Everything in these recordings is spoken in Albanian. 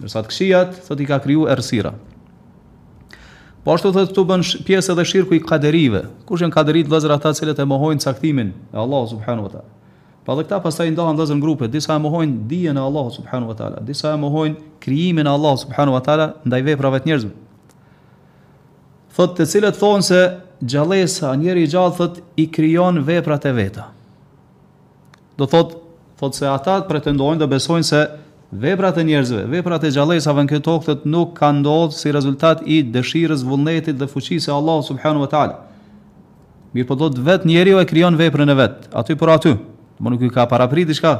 Ndërsa të këqijat, thot i ka kriju errësira. Po ashtu thot këtu bën pjesë edhe shirku i kaderive. Kush janë kaderit vëllezër ata të cilët e mohojnë caktimin e Allahut subhanahu wa taala. Po edhe këta pastaj ndahen vëllezër në grupe, disa e mohojnë dijen e Allahut subhanahu wa taala, disa e mohojnë krijimin e Allahut subhanahu wa taala ndaj veprave të njerëzve. Thot të cilët thonë se gjallesa njeri i gjallë thot i krijon veprat e veta. Do të thotë, thotë se ata pretendojnë dhe besojnë se veprat e njerëzve, veprat e gjallesave në këtë tokë nuk kanë ndodhur si rezultat i dëshirës, vullnetit dhe fuqisë së Allahut subhanahu wa taala. Mirëpo do thot vetë njeriu e krijon veprën e vet, aty për aty. Më nuk i ka parapri diçka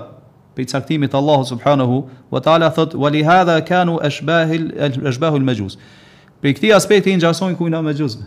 pe caktimit Allahut subhanahu wa taala thot wali hadha kanu ashbahil ashbahul majus. Pe këtij aspekti i ngjasojnë kujna mexhusëve.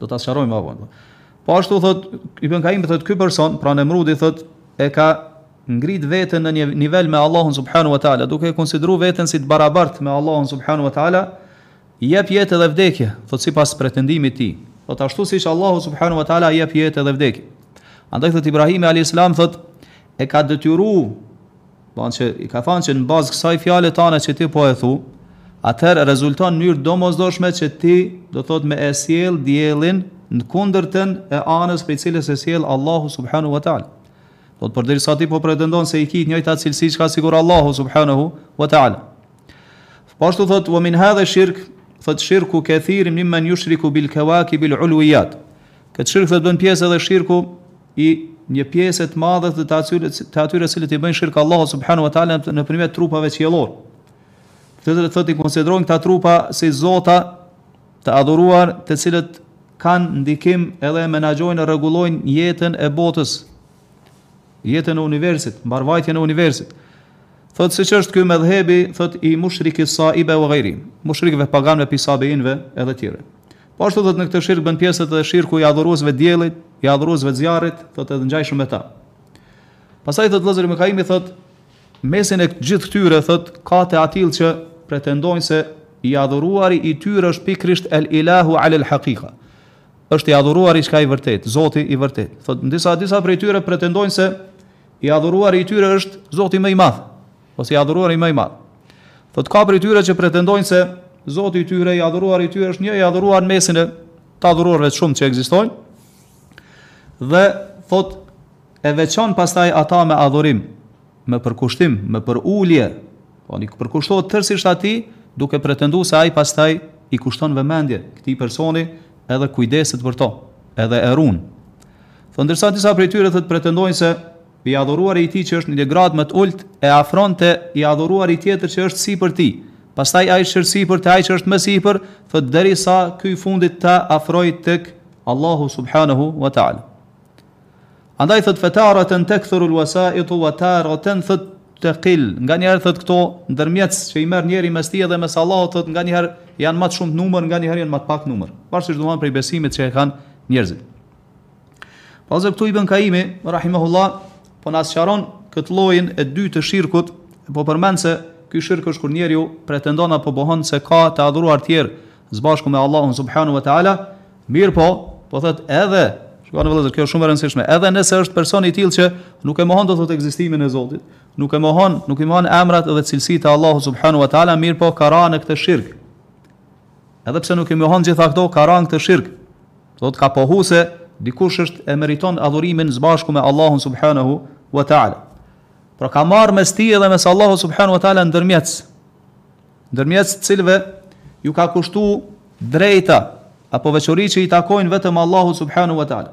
Do ta sqarojmë më vonë. Po ashtu thot Ibn Kaim thot ky person, pra Nemrudi thot e ka ngrit veten në një nivel me Allahun subhanahu wa taala, duke e konsideruar veten si të barabartë me Allahun subhanahu wa taala, jep jetë edhe vdekje, thot sipas pretendimit të tij. Thot ashtu siç Allahu subhanahu wa taala jep jetë dhe vdekje. Andaj thot Ibrahim alayhis salam thot e ka detyru Dmth që i ka thënë që në bazë kësaj fjale tane që ti po e thu, atëherë rezulton në mënyrë domosdoshme që ti do thot me e sjell diellin në kundërtën e anës prej cilës e sjell Allahu subhanahu wa taala. Do thot përderisa ti po pretendon se i ki të njëjtat cilësi çka sikur Allahu subhanahu wa taala. Po ashtu thot wa min hadha shirk thot shirku kathir mimman yushriku bil kawakib al ulwiyat. Këtë shirk thot bën pjesë edhe shirku i një pjese të madhe të atyre të atyre të cilët i bëjnë shirk Allahut subhanahu wa taala nëpërmjet trupave qiellor. Të cilët thotë i konsiderojnë këta trupa si zota të adhuruar, të cilët kanë ndikim edhe menaxhojnë rregullojnë jetën e botës, jetën e universit, mbarvajtjen e universit. Thotë siç është ky medhhebi, thotë i mushriki sabia wa ghairihim, mushrikëve paganëve, pi sabiinëve edhe tjerë. Po ashtu thotë në këtë shirk bën pjesë edhe shirku i adhuruesve të diellit, i adhuruesve të zjarrit, thotë edhe ngjajshëm me ta. Pastaj thotë dijetari Ibn Kaimi thotë mesin e gjithë këtyre thotë ka të atill që pretendojnë se i adhuruari i tyre është pikrisht el ilahu alal haqiqa. Është i adhuruari çka i vërtet, Zoti i vërtet. Thotë disa disa prej tyre pretendojnë se i adhuruari i tyre është Zoti më i madh. Ose i adhuruari më i madh. Thotë ka prej tyre që pretendojnë se Zoti i tyre, i adhuruari i tyre është një i adhuruar në mesin e të adhuruarve të shumë që ekzistojnë. Dhe thotë e veçon pastaj ata me adhurim, me përkushtim, me përulje, po i përkushtohet tërësisht atij, duke pretendu se ai pastaj i kushton vëmendje këtij personi edhe kujdeset për to, edhe e run. Thot ndërsa disa prej tyre thotë pretendojnë se I adhuruari i tij që është në një gradë më të ultë e afron te i adhuruari tjetër që është sipër tij, pastaj ai që është sipër te ai që është më sipër, thotë deri sa ky i fundit të afrojë tek Allahu subhanehu wa ta'ala. Andaj thotë fetaraten tekthurul wasaitu wa taraten thotë taqil. Nganjëherë thotë këto ndërmjetës që i merr njëri mes tij dhe mes Allahut thotë nganjëherë janë më të shumtë numër, nganjëherë janë më të pak numër, varësisht domethënë prej besimit që e kanë njerëzit. Pra këtu Ibn Kajimi, rahimahullah, po na sqaron këtë llojin e dytë të shirkut, po përmend se ky shirk është kur njeriu pretendon apo pohon se ka të adhuruar tjerë, së bashku me Allahun subhanahu wa ta'ala, mirëpo, po thotë edhe, shikoni vëllezër, kjo shumë e rëndësishme, edhe nëse është person i tillë që nuk e mohon do të thotë ekzistimin e Zotit, nuk e mohon, nuk i mohon emrat edhe cilësitë e Allahut subhanahu wa ta'ala, mirëpo ka ra në këtë shirk, Edhe pse nuk i mohon gjitha këto, ka ra në këtë shirk. Do thotë ka pohu se dikush është e meriton adhurimin së bashku me Allahun subhanahu wa taala. Pra ka marrë mes tij edhe mes Allahut subhanahu wa taala ndërmjetës. Ndërmjetës të cilëve ju ka kushtu drejta apo veçori që i takojnë vetëm Allahut subhanahu wa taala.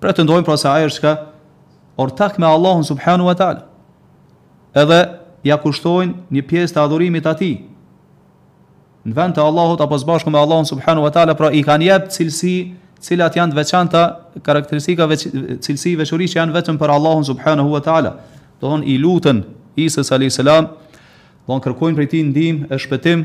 Pretendojnë pra se ai është çka ortak me Allahun subhanahu wa taala. Edhe ja kushtojnë një pjesë të adhurimit atij. Në vend të Allahut apo së bashku me Allahun subhanahu wa taala, pra i kanë vesh cilësi, cilat janë të veçanta, karakteristika veç, cilësi veçori që janë vetëm për Allahun subhanahu wa taala. Do thonë i luten Isa alayhis salam, do thonë kërkojnë prej tij ndihmë e shpëtim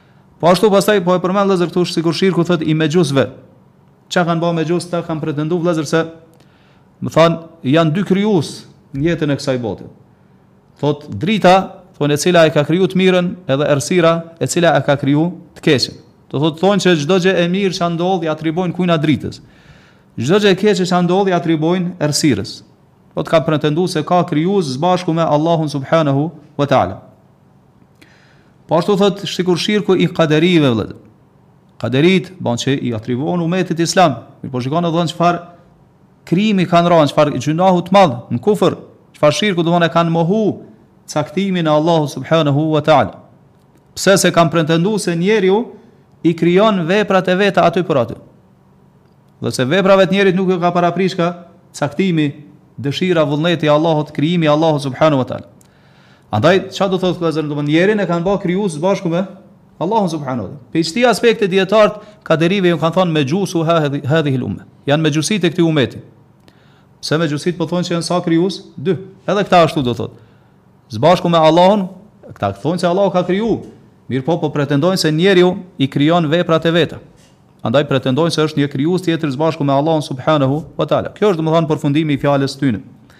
Po ashtu pastaj po e përmend vëllazër këtu sikur shirku thot i mexhusve. Çka kanë bërë mexhusët, kanë pretendu vëllazër se domethënë janë dy krijues në jetën e kësaj bote. Thot drita, thonë e cila e ka kriju të mirën edhe errësira e cila e ka kriju të keqen. Do thot thonë që çdo gjë e mirë që ndodh i atribuojnë kujna dritës. Çdo gjë e keqe që ndodh i atribuojnë errësirës. Do thotë kanë pretendu se ka krijues së bashku me Allahun subhanahu wa taala. Po ashtu thot sikur shirku i kaderive vëllazër. Kaderitë domethënë i atribuohen umetit islam. Mirëpo shikoni në çfarë krimi kanë rënë, çfarë gjynahu të madh në kufër, çfarë shirku do thotë kanë mohu caktimin e Allahut subhanahu wa taala. Pse? Se kanë pretendu se njeriu i krijon veprat e veta aty për aty. Dhe se veprave të njerit nuk u ka parapri çka, caktimi, dëshira vullneti i Allahut, krijimi i Allahut subhanahu wa taala. Andaj, çka do thotë vëllezër domethënë, njerin e kanë ba krijues së bashku me Allahun subhanahu wa taala. Prej qëtij aspekti dijetarët, kaderive ju kanë thënë mexhusu hadhihil umme. Janë mexhusit e këtij umeti. Se mexhusit po thonë që janë sa krijues? Dy. Edhe këta ashtu do thotë. Së bashku me Allahun, këta thonë që Allahu ka kriju. Mirëpo, po pretendojnë se njeriu i krijon veprat e veta. Andaj pretendojnë se është një krijues tjetër së bashku me Allahun subhanahu wa taala. Kjo është domethënë përfundimi i fjalës të tyne.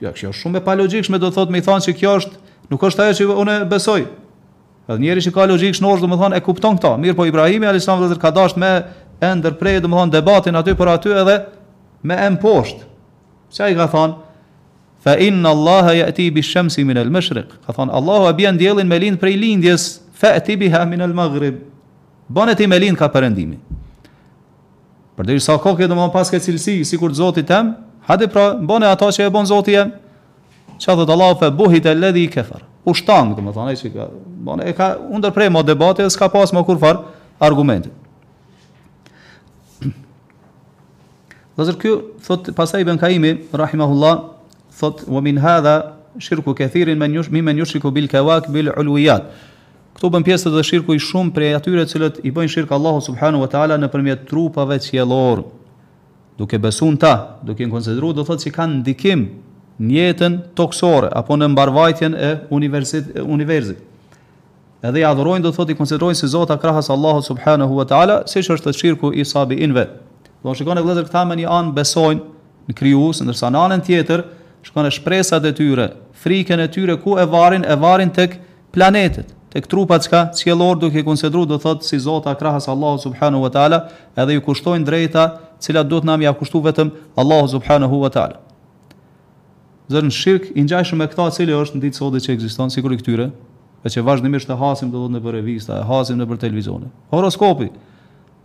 Kjo kjo është shumë e palogjikshme, do thotë me i thonë se kjo është nuk është ajo që unë besoj. Edhe njeri që ka logjikë shnoshë, do të thonë e kupton këto. Mirëpo Ibrahimi alayhis salam ka dashur me e ndërprej, do të thonë debatin aty për aty edhe me e mposht. Pse ai ka thonë Fa inna Allaha yati bi shamsi min al mashriq. Ka thonë Allahu e bjen diellin me lind prej lindjes, fa'ti biha min al maghrib. Bone ti me lind ka perëndimi. Përderisa koke domethënë paske cilësi sikur të Zotit tem, hajde pra bëne atë që e bën Zoti jem. Çfarë thot Allahu fe buhite ledhi kefer. U shtang domethënë ai që ka bënë e ka ndërpre mo debatin e s'ka pas më kurrfarë argumente. Vëllezër kjo, thot, pastaj Ibn Kaimi, rahimahullah, thot, wa min hadha, shirku kethirin mimmen jushriku bil kawakibil uluijat. Këtu bën pjesë edhe shirku i shumë prej atyre të cilët i bëjnë shirk Allahut subhanahu wa taala nëpërmjet trupave qiellorë. Duke besuar në ta, duke i konsideruar do thotë se kanë ndikim në jetën tokësore apo në mbarëvajtjen e universit e universit. Edhe i adhurojnë do thotë i konsiderojnë si zota krahas Allahut subhanahu wa taala, siç është shirku i sabiinve. Do shikoni vëllezër këta me një anë besojnë në krijues, ndërsa në anën tjetër shkon edhe shpresat e tyre, frikën e tyre ku e varin, e varin tek planetet, tek trupat çka qiellorë duke i konsideru do thot si zota krahas Allahut subhanahu wa ta'ala edhe ju kushtojnë të drejta të cilat duhet na me ia kushtu vetëm Allahut subhanahu wa ta'ala. Vëllezër një shirk i ngjashëm me këtë cili është në ditë të sodit që ekziston, sikur i këtyre, e që vazhdimisht e hasim do të thotë nëpër revista, e hasim nëpër televizione. Horoskopi.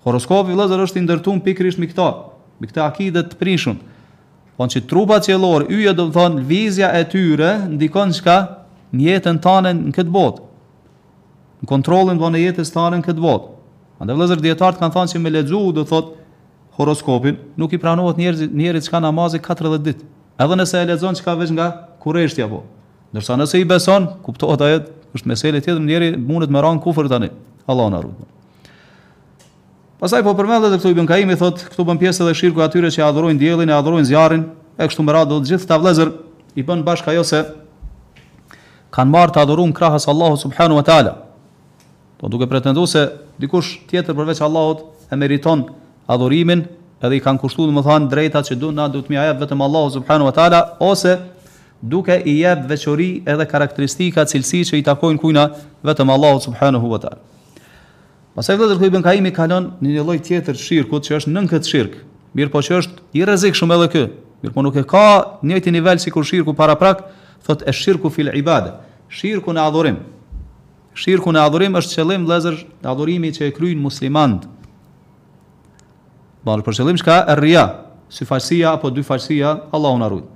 Horoskopi, vëllezër, është i ndërtun pikërisht mbi këtë, mbi këtë akide të prishun. Po që trupat qiellorë yjet do të thonë lëvizja e tyre ndikon çka në jetën tonë në këtë botë. Në kontrollin do thonë e jetës tonë në këtë botë. Andaj vëllezër dijetarët kanë thënë se me lexu do të thotë horoskopin, nuk i pranohet njeriut njeriut çka namazi 40 ditë. Edhe nëse e lexon çka veç nga kureshtja apo. Ndërsa nëse i beson, kuptohet ajo është meselë tjetër, njeri mundet me ra në kufër tani. Allahu na ruajt. Pastaj po përmend këtu Ibn Kaimi thotë, këtu bën pjesë edhe shirku i atyre që adhurojnë diellin e adhurojnë zjarrin, e kështu me radhë, po të gjithë këta vëllezër i bën bashkë ajo se kanë marrë të adhuruar krahas Allahut subhanahu wa taala. Po duke pretenduar se dikush tjetër përveç Allahut e meriton adhurimin, edhe i kanë kushtuar domethënë të drejtat që duhet na do të thotë me ia jap vetëm Allahut subhanahu wa taala ose duke i jep veçori edhe karakteristika cilësi që i takojnë kujna vetëm Allahut subhanahu wa taala. Pastaj vëllezër këtu Ibn Kaimi kalon në një lloj tjetër të shirkut që është nën këtë shirk, mirëpo që është i rrezikshëm edhe ky, mirëpo nuk e ka të njëjtin nivel sikur shirku paraprak, thotë esh-shirku fil ibade, shirku në adhurim. Shirku në adhurim është qëllim vëllezër adhurimi që e kryjnë muslimanët. Ban për qëllim çka? Rija, syfaqësia apo dyfaqësia, Allahu na ruajt.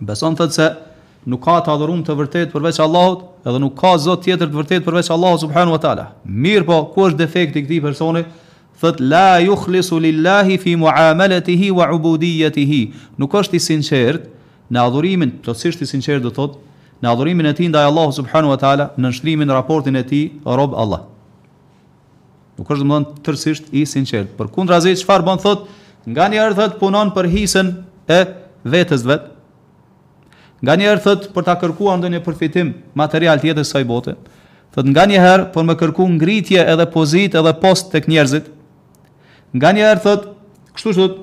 Beson thot se nuk ka të adhuruar të vërtet përveç Allahut, edhe nuk ka zot tjetër të vërtet përveç Allahut subhanahu wa taala. Mirëpo, ku është defekti i këtij personi? Thot la yukhlisu lillahi fi muamalatihi wa ubudiyatihi. Nuk është i sinqert në adhurimin, plotësisht i sinqert do thot, në adhurimin e tij ndaj Allahut subhanahu wa taala, në nënshtrimin raportin e tij rob Allah. Nuk është domethënë tërësisht i sinqertë. Përkundrazi çfarë bën thotë, nganjëherë thotë punon për hisën e vetes vet. Nganjëherë thotë për ta kërkuar ndonjë përfitim material të jetës së kësaj bote. Thotë nganjëherë për me kërku ngritje edhe pozitë edhe post tek njerëzit. Nganjëherë thotë, kështu thotë,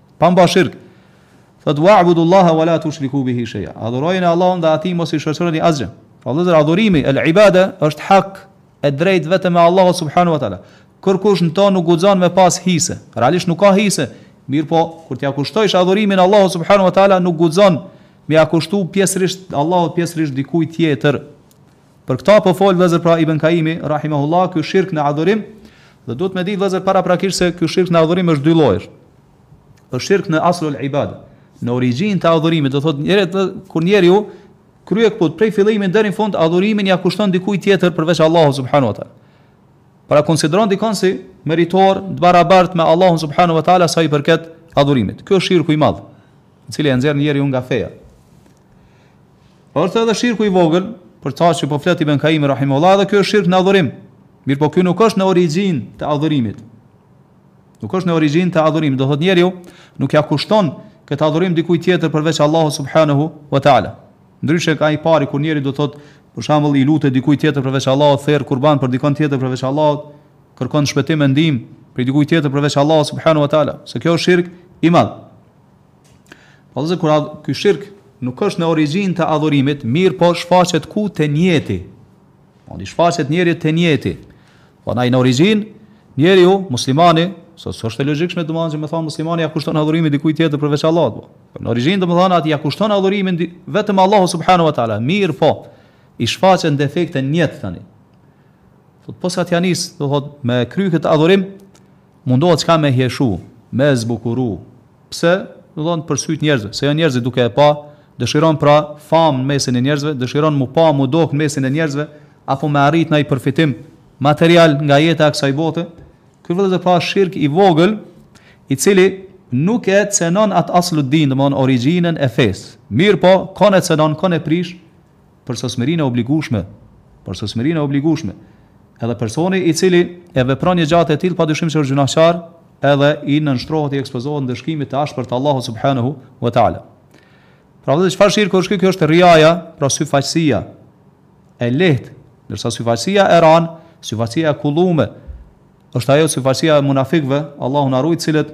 Pa m'ba shirk. Thot wa'budu Allaha wa la tushriku bihi shay'a. Adhurojeni Allahun dhe atij mos i shoqëroni asgjë. Pra vëllezër, adhurimi, el ibada, është hak e drejtë vetëm e Allahut subhanahu wa taala. Kërkush në to nuk guxon me pas hise. Realisht nuk ka hise, mirëpo kur t'ia kushtojsh adhurimin Allahut subhanahu wa taala nuk guxon me ia kushtu pjesërisht Allahut, pjesërisht dikujt tjetër. Për këtë po fol vëllazër pra Ibn Kaimi rahimahullah ky shirk në adhurim dhe duhet me ditë vëllazër paraprakisht se ky shirk në adhurim është dy llojesh. Është shirk në aslul ibada, në origjinë të adhurimit, do thotë njeri kur njeriu kryekëput prej fillimit deri në fund adhurimin ja kushton dikujt tjetër përveç Allahut subhanahu wa taala. Pra konsideron dikon si meritor të barabart me Allahun subhanahu wa taala sa i përket adhurimit. Ky është shirku i madh, i cili e nxjerr njeriun nga feja. Por është edhe shirku i vogël, për ta që po flet Ibn Kaimi rahimahullah edhe ky është shirk në adhurim. Mirëpo ky nuk është në origjinë të adhurimit. Nuk është në origjinë të adhurimit. Do thot njeriu, nuk ja kushton këtë adhurim dikujt tjetër përveç Allahut Subhanahu wa ta'ala. Ndryshe ka i pari kur njeri do thot, për shembull i lutet dikujt tjetër përveç Allahut, ther kurban për dikon tjetër përveç Allahut, kërkon shpëtim e ndihmë prej dikujt tjetër përveç Allahut Subhanahu wa ta'ala. Se ky është shirk i madh. Vëllezër, kur ky shirk nuk është në origjinë të adhurimit, mirëpo shfaqet ku te nijeti. Po i shfaqet njeriut te nijeti. Po ndaj në origjinë njeriu muslimani, se s'o, është e logjikshme të domethënë që me thon muslimani ja kushton adhurimin dikujt tjetër përveç Allahut. Po. po në origjinë domethënë atë ja kushton adhurimin vetëm Allahut subhanahu wa taala. Mirëpo i shfaqen defekte n'nijet tani. Posa t'ja nis, do thot me kry këtë adhurim, Mundohet çka me hijeshu, me e zbukuru, pse, domethon, për sytë e njerëzve, se janë njerëzit duke e pa, dëshiron pra famë në mesin e njerëzve, dëshiron mu pa, mu dok në mesin e njerëzve, apo me arrit naj përfitim material nga jeta e kësaj bote, ky vëllezër pra është shirk i vogël, i cili nuk e cenon atë aslu din, domethon origjinën e fesë. Mirëpo, kon e cenon, kon e prish, Përsosmërinë e obligueshme. Edhe personi i cili e vepron një gjë të tillë padyshim që është gjynahqar edhe i nënshtrohet i ekspozohet ndëshkimit të ashpër të Allahut subhanehu wa taala. Pra vëllezër çfarë shirku është ky? Kjo është riaja, pra syfaqësia e lehtë, ndërsa syfaqësia e ran, syfaqësia e kullume është ajo syfaqësia e munafikëve, Allahu na ruajt, të cilët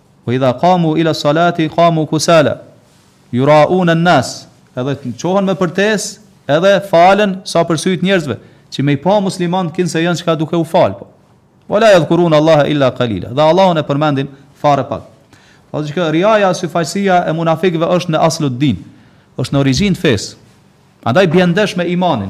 Wa idha qamu ila salati qamu kusala yurauna an nas edhe çohen me përtesë edhe falen sa për sy të njerëzve që me i pa muslimanët kinse janë ka duke u fal po wala yadhkuruna Allaha illa qalila dhe Allahun e përmendin fare pak Pasi që kjo riaja, syfaqësia e munafikëve është në aslu din, është në origjinë të fesë. Andaj bjen ndesh me imanin.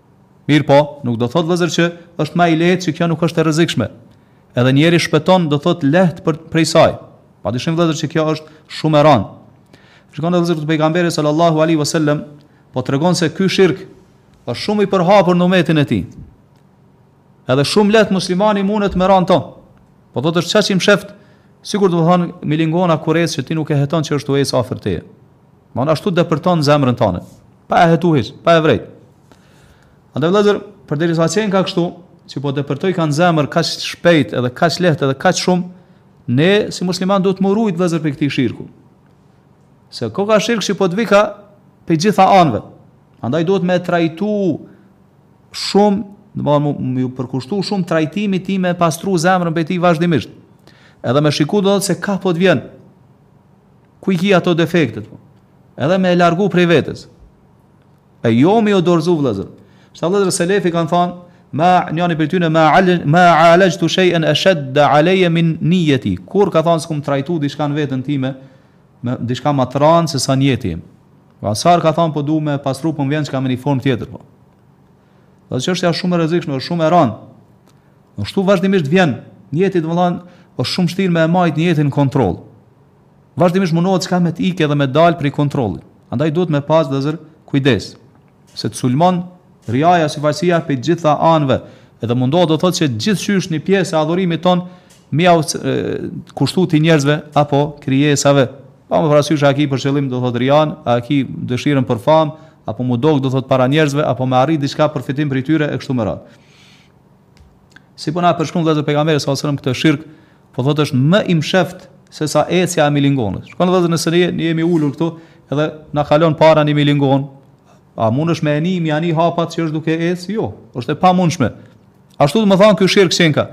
Mirëpo, nuk do thotë vëllezër që është ma i lehtë që kjo nuk është e rrezikshme. Edhe njeri shpëton do thotë lehtë prej saj. Padyshim vëllezër që kjo është shumë e rëndë. Shikoni vëllezër edhe pejgamberi sallallahu alaihi wasallam po tregon se ky shirk është shumë i përhapur në umetin e tij. Edhe shumë lehtë muslimani mundet me ra n'to. Po do thotë aq i mshehtë sikur do thotë milingona kur ec që ti nuk e heton që është tu ec afër teje. Bash ashtu depërton zemrën tane, pa e hetu hiç, pa e vrejt. Andaj vëllazër, përderisa qenka kështu, që po depërtojka në zemër kaq shpejt edhe kaq lehtë edhe kaq shumë, ne si musliman duhet m'u rujt vëllazër prej këtij shirku. Se koka shirk që po të vika prej gjitha anëve. Andaj duhet me trajtu shumë, do thotë me ju përkushtu shumë trajtimit tij, me pastru zemrën prej tij vazhdimisht. Edhe me shiku do thotë se kah po të vjen, Ku i ki ato defektet? Po? Edhe me e largu prej vetës. E jo me ju dorëzu vëllëzër. Shif vëllëzër selefi kanë thanë, ma njani prej tyne, ma, ale, ma alaxhtu shejen eshedde aleje min nijeti. Kur ka thanë s'kam trajtu dishka në vetën time, me dishka ma të ranë se sa nijeti im. Pra sa herë ka thanë po du me pastru po më vjen çka me një formë tjetër. Po. Dhe që është shumë e rrezikshme, është shumë e ranë. Kshtu vazhdimisht vjen, nijeti domethanë, është shumë vështirë me e majt nijetin në kontroll. Vazhdimisht mundohet çka me të ikë dhe me dalë prej kontrollit. Andaj duhet me pas vëllazër kujdes. Se të sulmon riaja syfaqësia prej të gjitha anëve. Edhe mundohet do thotë që gjithqysh një pjesë e adhurimit tond me ua kushtu ti njerëzve apo krijesave. Pa marrë parasysh a ki për qëllim do thotë rian, a ki dëshirën për famë, apo m'u dok do thotë para njerëzve, apo me arrit diçka përfitim prej tyre e kështu me radhë. Si po na përshkruan vëllezër pejgamberi sallallahu alajhi wasallam këtë shirk, Po thotë është më i msheft se sa ecja e milingonës. Shkon vëllezër nëse ne, ne jemi ulur këtu edhe na kalon para një milingon, a mund është me e ni, mi ni hapat që është duke ecë? Jo, është e pa mundshme. Ashtu domethënë ky shirk qenka.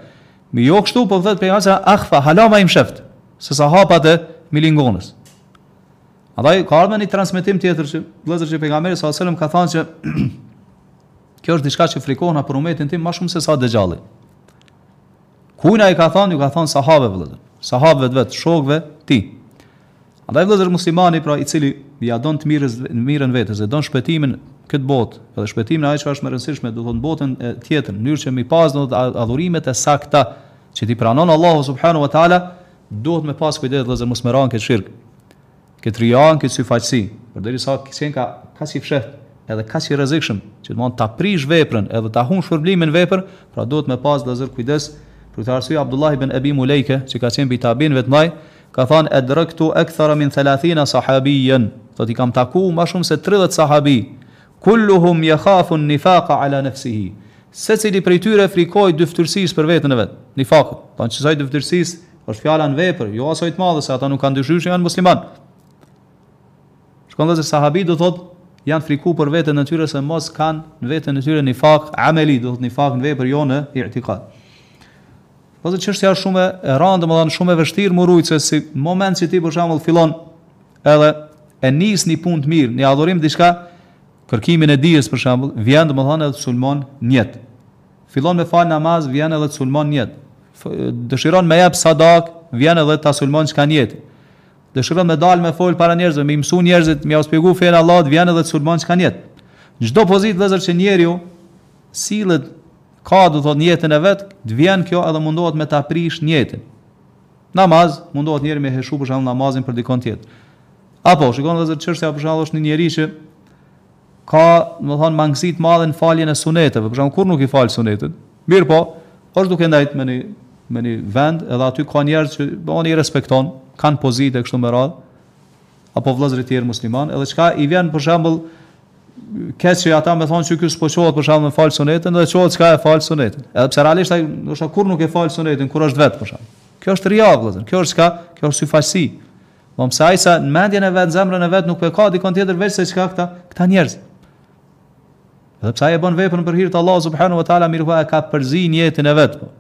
Mirëpo jo kështu, po vëllezër po thotë se akhfa, hala ma i msheft, se sa hapat e milingonës. Andaj, ka ardhë me një transmitim tjetër që vëllezër që pejgamberi alejhi selam ka thonë që kjo është diçka që frikohna për umetin tim ma shumë se sa dexhallit. Kujna i ka thënë, ju ka thënë sahabëve vëllezër, sahabëve të vet, shokëve tij. Andaj vëllezër muslimani pra i cili ja don të mirës mirën vetes dhe don shpëtimin në këtë botë, edhe shpëtimin ajo çka është më rëndësishme, domethënë botën tjetër, në mënyrë që mi pas domethënë adhurimet e sakta që t'i pranon Allahu subhanahu wa taala, duhet me pas kujdes vëllezër mos me ra në këtë shirk. Këtë rijanë, këtë syfaqësi, përderisa qenka kaq i fshehtë edhe kaq i rrezikshëm, që domthon ta prishë veprën edhe ta humbë shpërblimin e veprës, pra duhet me pas vëllezër kujdes, për këtë arsye Abdullah ibn Ebi Mulejke, që ka qenë prej tabiinëve të mëdhenj, ka thënë edraktu akthara min thalathina sahabiyyan, thotë i kam taku më shumë se tridhjetë sahabi, kulluhum yakhafu an-nifaqa ala nafsihi, secili prej tyre frikohej dyfytyrësisë për veten e vet, nifakun, domethënë kësaj dyfytyrësisë Është fjala në vepër, jo asoj të madhe se ata nuk kanë dyshuar se janë musliman. Shikon vëllezër sahabët domethënë janë friku për veten e tyre se mos kanë në veten e tyre nifak ameli, domethënë nifak në vepër jo në i'tikad. Po çështja është shumë e rëndë, domethënë shumë e vështirë me u rujt se çdo moment që ti për shembull fillon edhe e nis një punë të mirë, një adhurim diçka kërkimin e dijes për shembull, vjen domethënë edhe sulmon nijetin. Fillon me fal namaz, vjen edhe të sulmon nijetin. Dëshiron me jep sadaka, vjen edhe ta sulmon çka nijetin. Dëshiron me dal me fol para njerëzve, me i mësu njerëzit, me ja shpjegu fenë e Allahut, vjen edhe të sulmon çka nijetin. Çdo pozitë vëllezër që njeriu sillet ka domethënë në jetën e vet, të vjen kjo edhe mundohet me ta prish nijetin. Namaz, mundohet njëri me hijeshu për shembull namazin për dikon tjetër. Apo shikon vëllezër çështja për shembull është një njeri që ka, domethënë, mangësi të madhe në faljen e suneteve, për shembull, kurrë nuk i fal sunetet. Mirëpo, është duke ndajt me një me një vend, edhe aty ka njerëz që ai i respekton, kanë pozitë kështu me radhë, apo vëllezër të tjerë musliman, edhe çka i vjen për shembull keq që ata me thonë se ky s'po çohet për shembull me fal sunetin dhe çohet çka e fal sunetin. Edhe pse realisht ai ndoshta kurrë nuk e fal sunetin, kur është vetë për shembull. Kjo është rija vëllezër, kjo është çka, kjo është syfaqësi. Po pse ai sa në mendjen e vet, në zemrën e vet nuk e ka dikon tjetër veç se çka këta, këta njerëz. Edhe pse ai e bën veprën për hir të Allahut subhanahu wa taala, mirëpo e ka përzi nijetin e vet. Po.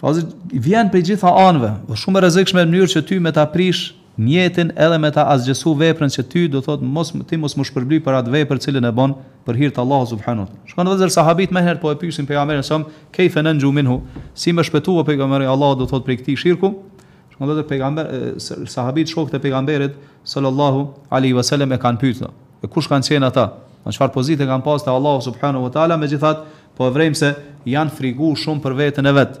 Pasi vjen prej gjitha anëve, është shumë e rrezikshme në mënyrë që ty me ta prish Nijetin edhe me ta asgjësu veprën që ty do thotë ti mos mu shpërbly për atë vepër cilën e bon për hir të Allahut subhanu te ala shikoni vëllezër sahabit me her po e pyesin pejgamberin fe kejfe nenxhu minhu si me shpëtu o pejgamber i Allahut do thotë prej këtij shirku shikoni vëllezër pejgamber sahabit shokët e pejgamberit sallallahu alaihi wasallam e kanë pyetur e kush kanë qenë ata në çfarë pozite kanë pas te Allahu subhanu te ala megjithatë po e vrejmë se janë frigu shumë për veten e vet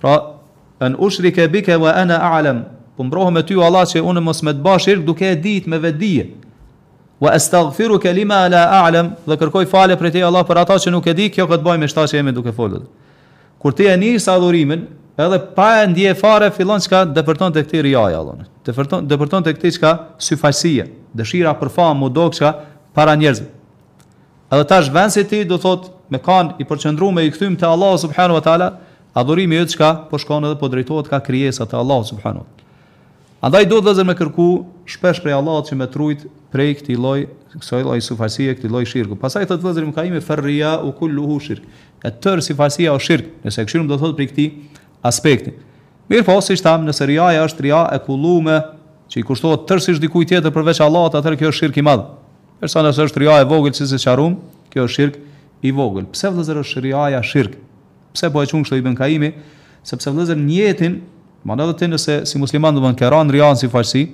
Pra, en ushrike bike wa ana a'lem, po mbrohem me ty o Allah që unë mos me të ba shirk duke e ditë me vetëdije. Wa astaghfiruke lima la a'lem, dhe kërkoj falje prej te Allah për ata që nuk e di, kjo qet pjesa e fshehtë që jemi duke folë. Kur ti e nis adhurimin, edhe pa e ndje fare, fillon çka depërton te ti rjaja, depërton, depërton te ti çka syfaqësia, dëshira për famë, u dok para njerëzve. Edhe tash n'vend se ti do thot me kan i përqendruar edhe i kthym te Allahu subhanahu wa taala, adhurimi yt çka po shkon edhe po drejtohet ka krijesat e Allahut subhanahu wa taala. Andaj duhet vëllezër me kërku shpesh prej Allahut që me t'rujt prej këtij lloj kësaj lloj syfaqësie, këtij lloj shirku. Pastaj thot vëllezër Ibn Kaimi ferria u kulluhu shirk. E tërë syfaqësia është shirk, nëse e kqyrim do thot prej këtij aspekti. Mirëpo, siç thamë, nëse riaja është ria e kullume, që i kushtohet tërësisht dikujt tjetër përveç Allahut, atëherë kjo është shirk i madh. Ndërsa nëse është riaja e vogël siç e sqaruam, kjo është shirk i vogël. Pse vëllezër është riaja shirk? Pse po e qun kështu Ibn Kaimi? Sepse vëllezër niyetin, domethënë edhe ti nëse si musliman do t'thotë ke rian syfaqësi,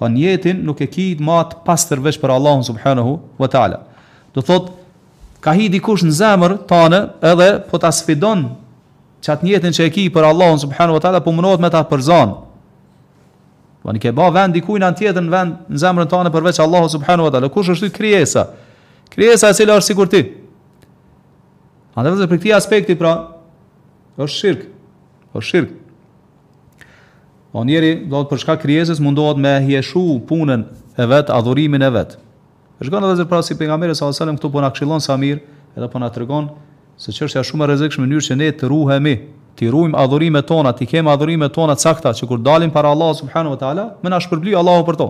thotë niyetin nuk e ki më të pastër veç për Allahun subhanahu wa taala. Do thotë ka hi dikush në zemër tane edhe po ta sfidon qat niyetin që e ki për Allahun subhanahu wa taala po mundohet me ta përzanë. Po ni ke ba vend dikujt tjetër vend në zemrën tënde përveç Allahut subhanahu wa taala. Kush është ky krijesa? Krijesa e cila është sikur ti. Andaj prej këtij aspekti pra është shirk. Është shirk. Po njeri do t'thotë për shkak krijesës mundohet me hjeshu punën e vet, adhurimin e vet. Shikoni vëllezër pra si pejgamberi sallallahu alajhi wasallam këtu po na këshillon sa mirë, edhe po na tregon se çështja është shumë e rrezikshme në mënyrë që ne të ruhemi, të ruajmë adhurimet tona, të kemi adhurimet tona të sakta që kur dalim para Allahut subhanahu wa taala, me na shpërbly Allahu për to.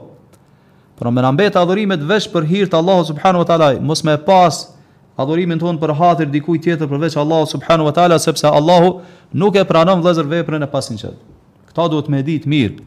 Pra me na mbet adhurimet veç për hir të Allahut subhanahu wa taala, mos me pas adhurimin tonë për hatir dikujt tjetër përveç Allahut subhanahu wa taala, sepse Allahu nuk e pranon vëllezër veprën e pasinqertë. Këta duhet me ditë mirë.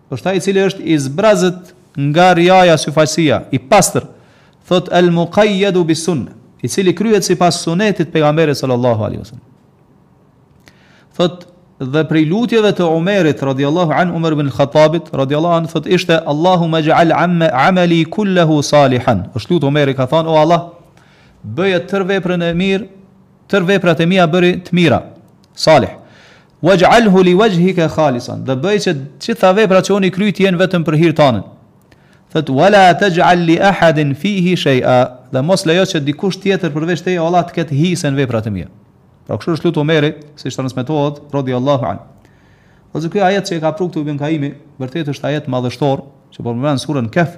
Është ai i cili është i zbrazët nga riaja, syfaqësia, i pastër. Thot el muqayyadu bi sunne, i cili kryhet sipas sunetit të pejgamberit sallallahu alaihi wasallam. Thot dhe prej lutjeve të Umerit radhiyallahu an Umar ibn Khattabit radhiyallahu an thot ishte Allahumma ij'al amali kullehu salihan. Është lutë Umeri ka thënë o Allah, bëje tër veprën e mirë, tër veprat e mia bëji të mira. Salih. Waj'alhu li wajhika khalisan, dhe bëj që të gjitha veprat që unë i kryj të jenë vetëm për hir tanë. Thot wala taj'al li ahadin fihi shay'a, dhe mos lejo që dikush tjetër përveç teje Allah të ketë hise në veprat e mia. Pra kështu është lutur Omeri, siç transmetohet radhiyallahu an. Ose ky ajet që e ka pru ktu Ibn Kaimi, vërtet është ajet madhështor, që po përmend surën Kaf,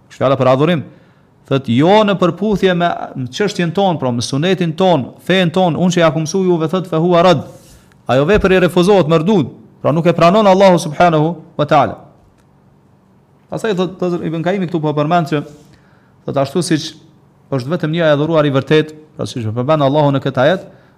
Fjala për adhurim thotë jo në përputhje me çështjen tonë, pra me sunetin tonë, fenë tonë, unë që ja kam mësuar juve thotë fa huwa rad. Ajo vepër i refuzohet merdud, pra nuk e pranon Allahu subhanahu wa taala. Pastaj vllazër ibn Kaimi këtu po përmend që thotë ashtu siç është vetëm një i adhuruar i vërtet, pra siç e përmend Allahu në këtë ajet,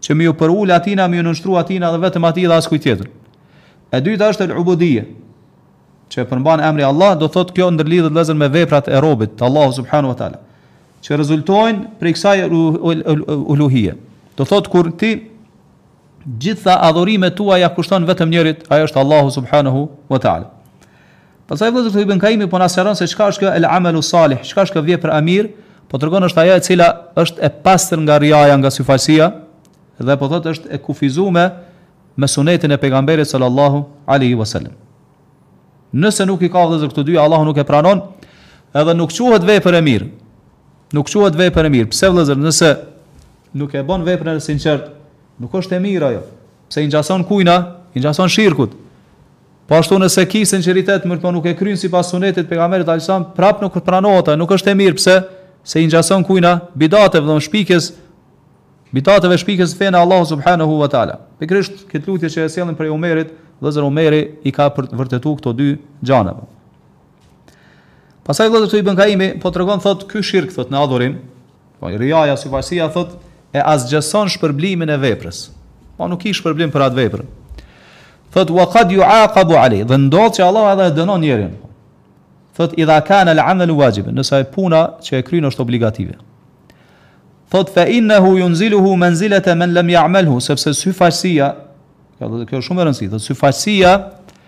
Që me ju përul atina, me ju nënshtru atina dhe vetëm atij dhe askujt tjetër. E dyta është el ubudije, që e përmban emri Allah, do thotë kjo ndërlidhet vllezër me veprat e robit, të Allahu subhanu wa ta'ala, që rezultojnë prej kësaj uluhije. Do thotë kur ti gjitha adhurimet tua ja kushton vetëm njërit, ai është Allahu subhanahu wa ta'ala. Pastaj vëllezër këtu Ibn Kaimi po na sqaron se çka është kjo el amelu salih, çka është kjo vepër e mirë, po tregon është ajo e cila është e pastër nga riaja, nga syfaqësia dhe po thotë është e kufizuar me sunetin e pejgamberit sallallahu alaihi wasallam. Nëse nuk i ka vëllezër këto dy, Allahu nuk e pranon, edhe nuk quhet vepër e mirë. Nuk quhet vepër e mirë. Pse vëllezër, nëse nuk e bën veprën e sinqert, nuk është e mirë ajo. Pse i ngjason kujna, i ngjason shirkut. Po ashtu nëse ki sinqeritet mirëpo nuk e kryen sipas sunetit të pejgamberit alajhi selam, prap nuk pranohet, nuk është e mirë, pse? Se i ngjason kujna? Bidateve, domthonë shpikjes, bidateve shpikjes në fenë e Allahut subhanehu ve teala. Pikërisht këtë lutje që e sjellin prej Omerit, vëllazër Omeri i ka vërtetu këto dy gjana. Pastaj vëllazër këtu Ibn Kaimi po tregon thotë ky shirk thotë në adhurim, Po riaja, syfaqësia thotë e asgjëson shpërblimin e veprës. Po nuk ki shpërblim për atë vepër. Thotë wa qad yu'aqabu alej. Dhe ndodh që Allahu edhe e dënon njeriun. Thotë idha kana al-amalu wajiban, nëse ajo puna që e kryen është obligative. Thotë fa innahu yunziluhu manzilata man lam ya'malhu, sepse syfaqësia, kjo është shumë e rëndësishme, thotë syfaqësia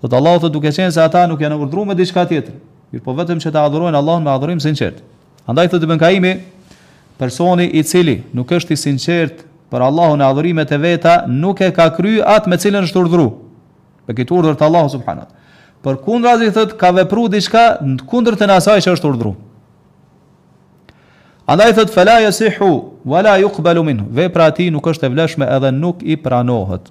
Thot Allahu thot duke qenë se ata nuk janë urdhëruar me diçka tjetër, mirëpo vetëm që ta adhurojnë Allahun me adhurim sinqert. Andaj thot Ibn Kaimi, personi i cili nuk është i sinqert për Allahun në adhurimet e veta, nuk e ka kry atë me të cilën është urdhëruar. Me këtë urdhër të Allahut subhanahu. Përkundrazi thot ka vepruar diçka në kundërtën asaj që është urdhëruar. Andaj thot fala yasihu wala yuqbalu minhu. Vepra e tij nuk është e vlefshme edhe nuk i pranohet.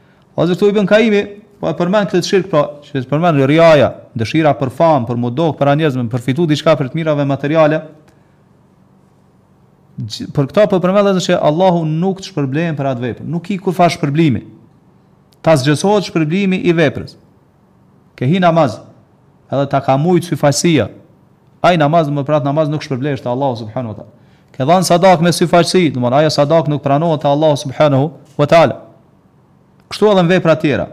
Ose këtu Ibn Kaimi po e përmend këtë shirk pra, që përmend riaja, dëshira për famë, për m'u dok para njerëzve, për me fitu diçka prej të mirave materiale. Për këta po përmend edhe se Allahu nuk të shpërblen për atë vepër, nuk ki kurrfarë shpërblimi. T'asgjësohet shpërblimi i veprës. Ke hi namaz, edhe ta ka mujt syfaqësia, ai namaz, domethënë për atë namaz nuk shpërblehesh te Allahu subhanahu wa taala. Ke dhanë sadakë me syfaqësi, domethënë ajo sadakë nuk pranohet te Allahu subhanahu wa taala. Kështu edhe në veprat tjera.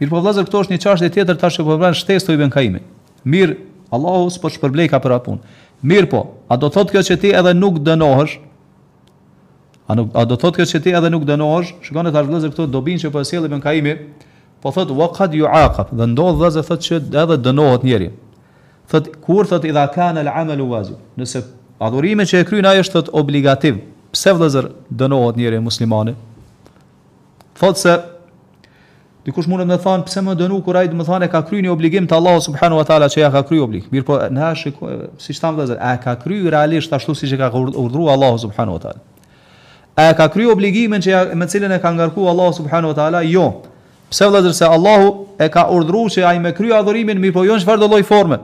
Mirëpo vëllazër, këtu është një çështje tjetër tash që po vjen shtesë te Ibn Kaimi. Mirë, Allahu s'po të shpërblejka për atë punë. Mirëpo, a do thotë kjo që ti edhe nuk dënohesh? A nuk a do të thotë kjo që ti edhe nuk dënohesh? Shikoni tash vëllezër këtu dobinë që po e sjell Ibn Kaimi, po thotë wa qad yu'aqab, dhe ndodh vëllezër thotë që edhe dënohet njeri. Thotë kur thotë idha kana al-amalu wajib. Nëse adhurimi që e kryen ai është thotë obligativ, pse vëllezër dënohet njeri muslimani? Thotë se Dikush mundet me thanë, pse m'u dënu kur ai domethënë e ka kryer një obligim të Allahut subhanahu wa taala që ia ka kryer obligim. Mirëpo nëse shikojmë, siç thamë vëllazër, a e ka kryer realisht ashtu siç e ka urdhëruar Allahu subhanahu wa taala? A e ka kryer obligimin që ia, me cilën e ka ngarkuar Allahu subhanahu wa taala? Jo. Pse vëllazër se Allahu e ka urdhëruar që ai me kryer adhurimin, mirpo jo në çfarëdo lloj forme.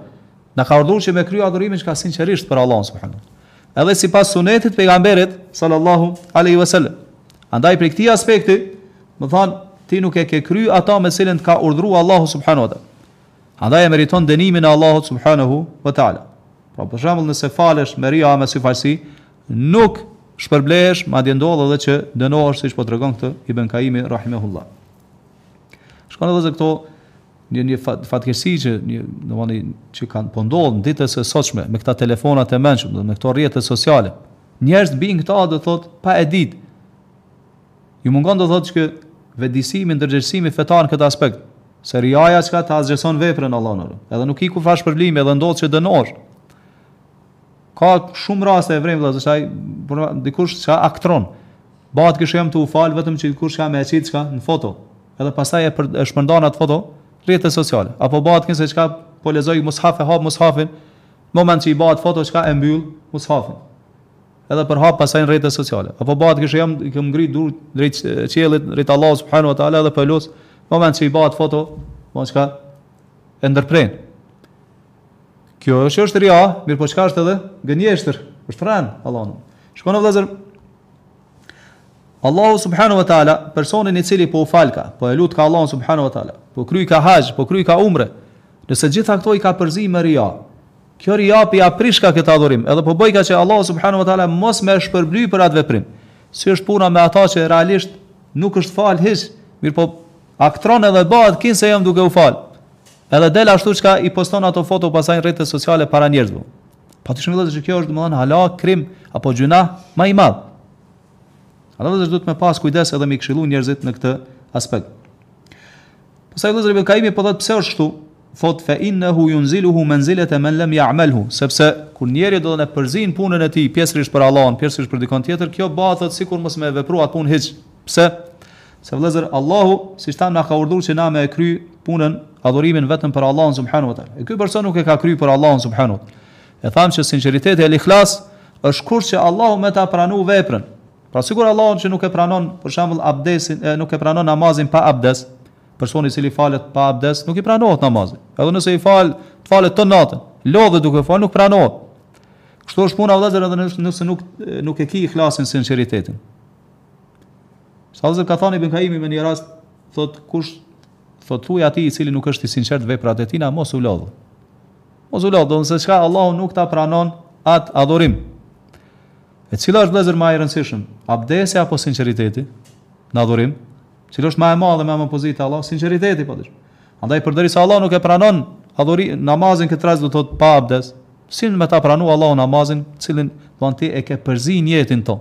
Na ka urdhëruar që me kryer adhurimin çka sinqerisht për Allahun subhanahu wa taala. Edhe sipas sunetit pejgamberit sallallahu alaihi wasallam. Andaj prej këtij aspekti, me thanë, ti nuk e ke kry ata me cilën të ka urdhëruar Allahu subhanahu wa taala. Andaj e meriton dënimin e Allahut subhanahu wa taala. Pra për shembull nëse falesh me ria me syfaqësi, nuk shpërblehesh, madje ndodh edhe që dënohesh siç po tregon këtu Ibn Kaimi rahimahullah. Shikoni edhe këto Një një fat fatkeqësi që një domethanë që kanë po ndodh në ditët e sotshme me këta telefona të mençur, me këto rrjete sociale. Njerëz bijnë në këta do thot pa e ditë. Ju mungon do thot çka vetëdijësimi, ndërgjegjësimi fetar në këtë aspekt. Se riaja çka ta asgjëson veprën Allahu na. Edhe nuk ki kurrfarë shpërblimi edhe ndodh që dënohesh. Ka shumë raste e vrejmë vëllazër, që dikush çka aktron. Bëhet kishe jam tu u fal vetëm që dikush çka me e qit çka në foto. Edhe pastaj e, e shpërndan atë foto në rrjete sociale. Apo bëhet kinse çka po lexoj mushaf e hap mushafin, moment që i bëhet foto çka e mbyll mushafin. Edhe e përhap pastaj në rrjete sociale. Apo bëhet kishe i kam ngrit durt drejt qiellit, drejt Allahut subhanahu wa taala edhe po lus moment që i bëhet foto, mos çka e ndërpren. Kjo është, është ria, mirëpo çka është edhe? Gënjeshtër, është rren Allahun. Shikoni vëllazër. Allahu subhanahu wa taala, personin i cili po u falka, po e lutka Allahun subhanahu wa taala, po kryjka haxh, po kryjka umre. Nëse gjitha këto i ka përzi me ria. Kjo ria po ja prishka këtë adhurim, edhe po bëjka që Allahu subhanahu wa taala mos me shpërbly për atë veprim. Si është puna me ata që realisht nuk është fal hiç, mirëpo aktron edhe bëhet kinse jam duke u fal. Edhe del ashtu çka i poston ato foto pastaj në rrjetet sociale para njerëzve. Padyshim vëllezër që kjo është domethënë hala krim apo gjynah më i madh. Andaj vëllezër duhet me pas kujdes edhe me këshillu njerëzit në këtë aspekt. Pastaj vëllezër Ibn Kaimi po thotë pse është kështu? Thot fa innahu yunziluhu manzilata man lam ya'malhu, sepse kur njeriu do të përzin punën e tij pjesërisht për Allahun, pjesërisht për dikon tjetër, kjo bëhet sikur mos me vepru at punë hiç. Pse? Se vëllezër, Allahu, siç thamë, na ka urdhur që na me e kry punën, adhurimin vetëm për Allahun subhanu ve teala. E ky person nuk e ka kry për Allahun subhanu ve teala. E thamë që sinqeriteti el ikhlas është kusht që Allahu me ta pranu veprën. Pra sikur Allahu që nuk e pranon, për shambull, abdesin, e, nuk e pranon namazin pa abdes, personi cili falet pa abdes, nuk i pranohet namazi. Edhe nëse i fal, të falet tërë natën, lodhet duke fal, nuk pranohet. Kështu është puna vëllazër edhe nëse nuk nuk e ki ikhlasin sinqeritetin. Sa vëllezër ka thënë Ibn Kaimi me një rast, thotë kush thotë thuaj atij i cili nuk është i sinqert në veprat e tina mos u lodh. Mos u lodh, se çka Allahu nuk ta pranon at adhurim. E cila është vëllezër më e rëndësishme, abdesi apo sinqeriteti në adhurim? Cila është më e madhe, me pozitë te Allahu, sinqeriteti padyshim. Andaj përderisa Allah nuk e pranon adhuri namazin këtë rast do thot pa abdes, si me ta pranu Allahu namazin, cilin do ti e ke përzi nijetin tënd.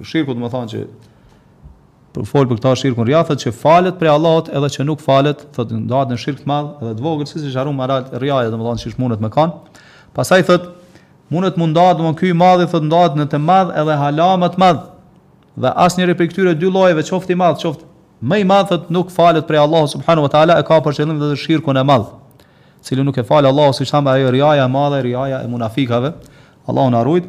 Shirku domethënë që po flet për këtë shirkun ria thotë që falet prej Allahut edhe që nuk falet, thotë ndahet në shirk të madh edhe të vogël, siç është harum aral ria, domethënë siç mundet me kan. Pastaj thotë mundet mund ndahet domon ky i madhi thotë ndahet në të madh edhe hala më të madh. Dhe asnjëri prej këtyre dy llojeve, qoftë i madh, qoftë më i madh thotë nuk falet prej Allahut subhanahu wa taala e ka për qëllim edhe shirkun e madh. Cili nuk e fal Allahu siç thamë ajo riaja e madhe, riaja e munafikave. Allahu na rujt.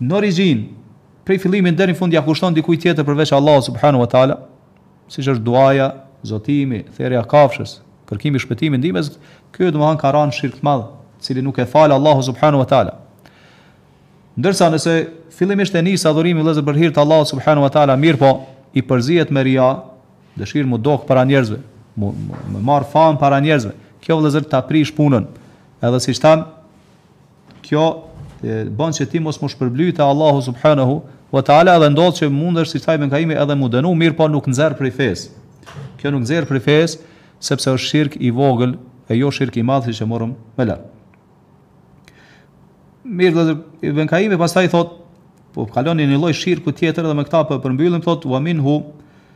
Në origjinë, prej fillimit deri në fund ia kushton dikujt tjetër përveç Allahut subhanahu wa ta'ala, siç është duaja, zotimi, therja e kafshës, kërkimi i shpëtimit, ndihmës, ky domethënë ka rënë në shirk të madh, i cili nuk e fal Allahu subhanahu wa ta'ala. Ndërsa nëse fillimisht e nis adhurimin vëllezër për hir të Allahut subhanahu wa ta'ala, mirëpo i përzihet me ria, dëshirë mu dok para njerëzve, mu, mu, me marr famë para njerëzve, kjo vëllezër ta prish punën. Edhe siç thamë, Kjo e bën që ti mos mu shpërbly te Allahu subhanehu wa ta'ala edhe ndodh që mundesh siç tha Ibn Kaimi edhe mu dënu, mirëpo nuk nxjerr prej fesë. Kjo nuk nxjerr prej fesë sepse është shirk i vogël e jo shirk i madh siç e morëm ma lart. Mirë, Ibn Kaimi pastaj thot, po kalon në një lloj shirku tjetër dhe me këtë po e përmbyllim thot wa minhu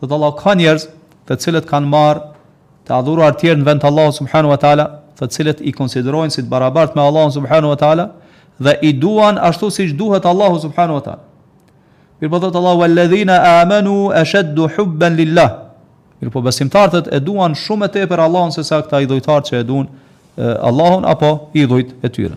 Thotë Allahu ka njerëz të cilët kanë marrë të adhuruar tjerë në vend të Allahut subhanahu wa taala, të cilët i konsiderojnë si të barabartë me Allahun subhanahu wa taala dhe i duan ashtu siç duhet Allahu subhanahu wa taala. Mirëpo thotë Allahu alladhina amanu ashaddu hubban lillah. Mirëpo besimtarët e duan shumë më tepër Allahun se sa këta idhujtarë që e duan Allahun apo idhujt e tyre.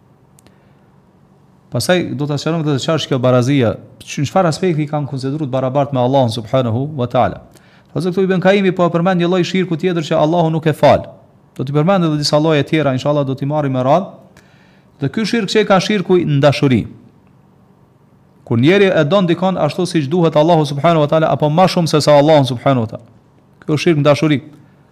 Pastaj do ta sqarojmë këtë çfarë është kjo barazia, në çfarë aspekti i kanë konsideruar të barabartë me Allahun subhanahu wa taala. Pastaj këtu Ibn Kaimi po përmend një lloj shirku tjetër që Allahu nuk e fal. Do t'i përmend edhe disa lloje tjera, inshallah do t'i marrim me radhë. Dhe ky shirk çka, shirku në dashuri. Kur njeri e don dikon ashtu siç duhet Allahu subhanahu wa taala apo më shumë se sa Allahu subhanahu wa taala. Ky është shirk në dashuri.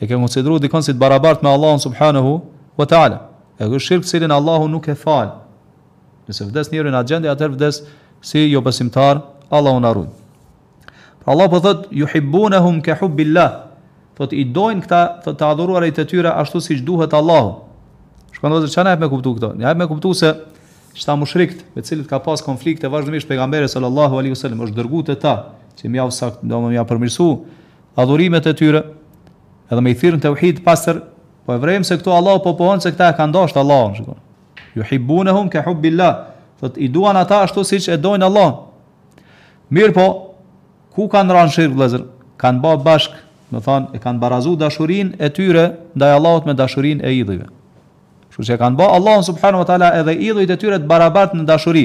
E ke konsideruar dikon si të barabartë me Allahun subhanehu wa ta'ala. E ky është shirk të cilin Allahu nuk e fal. Nëse vdes njeri në atë gjendje, atëherë vdes si jobesimtar, Allahu na ruajt. Pra Allah po thot ju hibbunahum ka hubbillah. Thot i dojnë këta të të adhuruarit e tyre ashtu siç duhet Allahu. Shikoni, duhet çka me kuptu këto. Ne me kuptu se këta mushrikt, me cilët ka pas konflikte vazhdimisht pejgamberi sallallahu alaihi wasallam, është dërguar te ta, që me ia saktu, do me ia përmirësu, adhurimet e tyre, edhe me i thirrë në tauhid të pastër, po e vrejmë se këtu Allahu po pohon se këta e kanë dashtë Allahun, shikon. Juhibbunehum ke hubbillah, thot, i duan ata ashtu siç e dojnë Allahun. Mirëpo, ku kanë ra në shirk vllezër, kanë ba bashkë, domethanë, e kanë barazu dashurinë e tyre, ndaj Allahut me dashurinë e idhujve. Kështu që e kanë ba Allahun subhanu wa ta'la edhe idhujt e tyre të barabart në dashuri,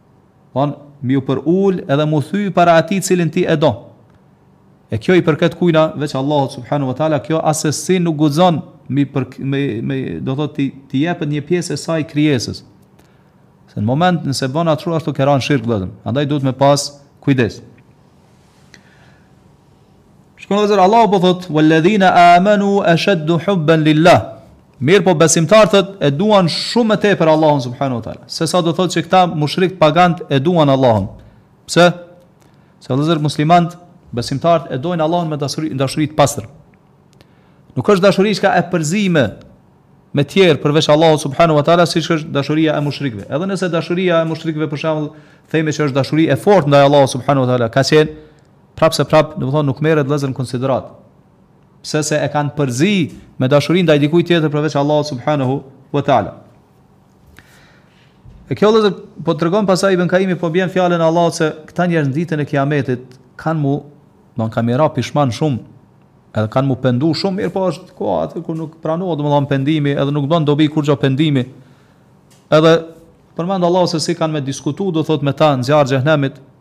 Pra, m'iu përul edhe m'u thy para atij të cilin ti e do. E kjo i përket kujna, veç Allahut subhanu ve teala, kjo asesi nuk guxon m'i përk, m'i, m'i, do thotë t'i, t'i jepet një pjesë e saj krijesës. Se në moment nëse bën ashtu, ashtu ke ra në shirk vëllezër. Andaj duhet me pas kujdes. Shikoni vëllezër, Allahu po thot: "Walladhina amanu ashaddu hubban lillah." Mirpo besimtarët e duan shumë më tepër Allahun subhanahu wa taala. Se sa do thotë që këta mushrikt, pagant e duan Allahun. Pse? Se vëllezër muslimanët besimtarët e dojnë Allahun me dashuri, dashuri të pastër. Nuk është dashuri që është e përzime me tjerë përveç Allahut subhanahu wa taala, siç është dashuria e mushrikëve. Edhe nëse dashuria e mushrikëve për shembull themi se është dashuri e fortë ndaj Allahut subhanahu wa taala, ka qenë Prap se prap, domethënë nuk merret vëllezër në konsideratë. Pse se e kanë përzi me dashuri ndaj dikujt tjetër përveç Allahut subhanahu wa taala. E kjo vëllezër po tregon pasaj Ibn Kaimi po bjen fjalën e Allahut se këta njerëz në ditën e Kiametit kanë mu, do kanë mira pishman shumë, edhe kanë mu pendu shumë, mirëpo është koha aty kur nuk pranohet domethënë pendimi, edhe nuk bën dobi kurrë pendimi. Edhe përmend Allahu se si kanë me diskutu, do thot me ta në zjarr xhehenemit,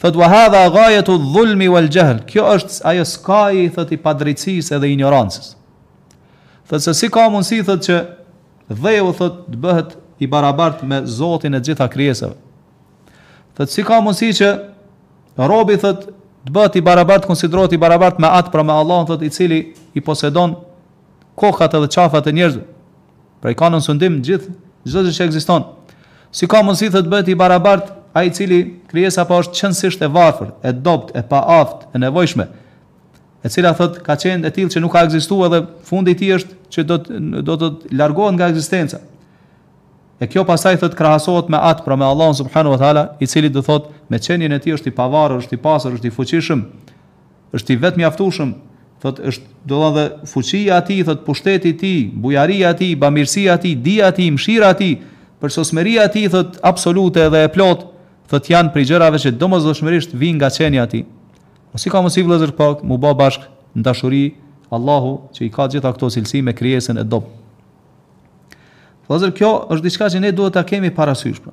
Thot wa hadha ghayatu dhulmi wal jahl. Kjo është ajo skaji thot i padrejtësisë edhe injorancës. Thot se si ka mundësi thot që dheu thot të bëhet i barabart me Zotin e gjitha krijesave. Thot si ka mundësi që robi thot të bëhet i barabart konsiderohet i barabart me atë pra me Allahun thot i cili i posedon kokat edhe qafat e njerëzve. Pra i ka nën sundim gjithë çdo gjë që ekziston. Si ka mundësi të bëhet i barabart ai i cili krijesa po është qenësisht e varfër, e dobët, e paaftë, e nevojshme, e cila thotë ka qenë e tillë që nuk ka ekzistuar dhe fundi i tij është që do të do të largohet nga ekzistenca. E kjo pasaj thotë krahasohet me atë pra me Allahun subhanahu wa taala, i cili do thotë me qenien e tij është i pavarur, është i pasur, është i fuqishëm. Është i vetmjaftushëm, thotë, është domethënë dhe fuqia e tij, thotë, pushteti i tij, bujaria e tij, bamirësia e tij, dija e tij, mëshira e tij, përsosmëria e tij, thotë, absolute dhe e plotë, thotë, janë prej gjërave që domosdoshmërisht vijnë nga qenia e tij. Po si ka mundësi vëllezër këto mu bë bashkë në dashuri, Allahu që i ka të gjitha këto cilësi me krijesën e dobët. Vëllezër, kjo është diçka që ne duhet ta kemi parasysh. Pra.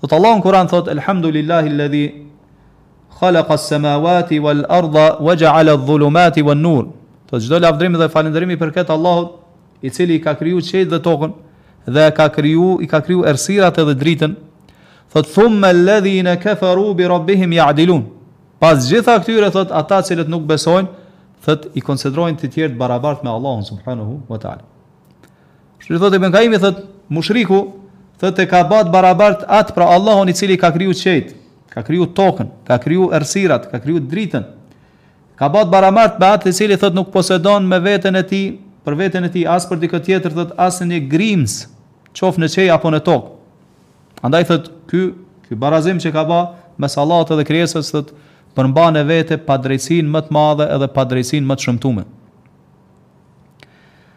Thot Allahu në Kur'an thot Elhamdulillahi alladhi khalaqa as-samawati wal arda wa ja'ala adh-dhulumati wan nur. Thot çdo lavdrim dhe falënderim i përket Allahut, i cili i ka kriju qejt dhe tokën dhe ka kriju i ka kriju errësirat edhe dritën. Thot thumma alladhina kafaru bi rabbihim ya'dilun. Pas gjitha këtyre thot ata të cilët nuk besojnë, thot i konsiderojnë të tjerët barabart me Allahun subhanahu wa ta'ala. Kështu thotë Ibn Kaimi thotë mushriku thotë e ka bat barabart atë pra Allahun i cili ka kriju qejt, ka kriju tokën, ka kriju errësirat, ka kriju dritën. Ka bat barabart me atë i cili thotë nuk posedon me veten e tij, për veten e tij as për dikë tjetër thotë as një grimc, qoftë në qej apo në tokë. Andaj thotë ky ky barazim që ka ba mes Allahut edhe krijesës thotë përmban në vete padrejtësinë më të madhe edhe padrejtësinë më të shëmtume.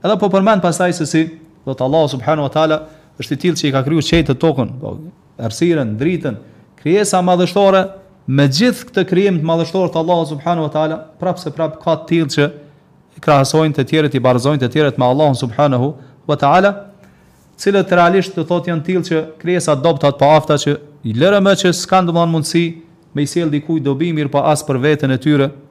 Edhe po përmend pastaj se si do të Allahu subhanahu wa taala është i tillë që i ka krijuar qiejt, tokën, po errësirën, dritën, krijesa madhështore, me gjithë këtë krijim madhështor të Allahu subhanahu wa taala, prapë se prapë ka të tillë që i krahasojnë të tjerët, i barazojnë të tjerët me Allahun subhanahu wa taala, cilët realisht të thotë janë tillë që krijesa dobta të paafta që lëre më që s'kanë domthon mundësi me i sjell dikujt dobi mirëpo po as për veten e tyre,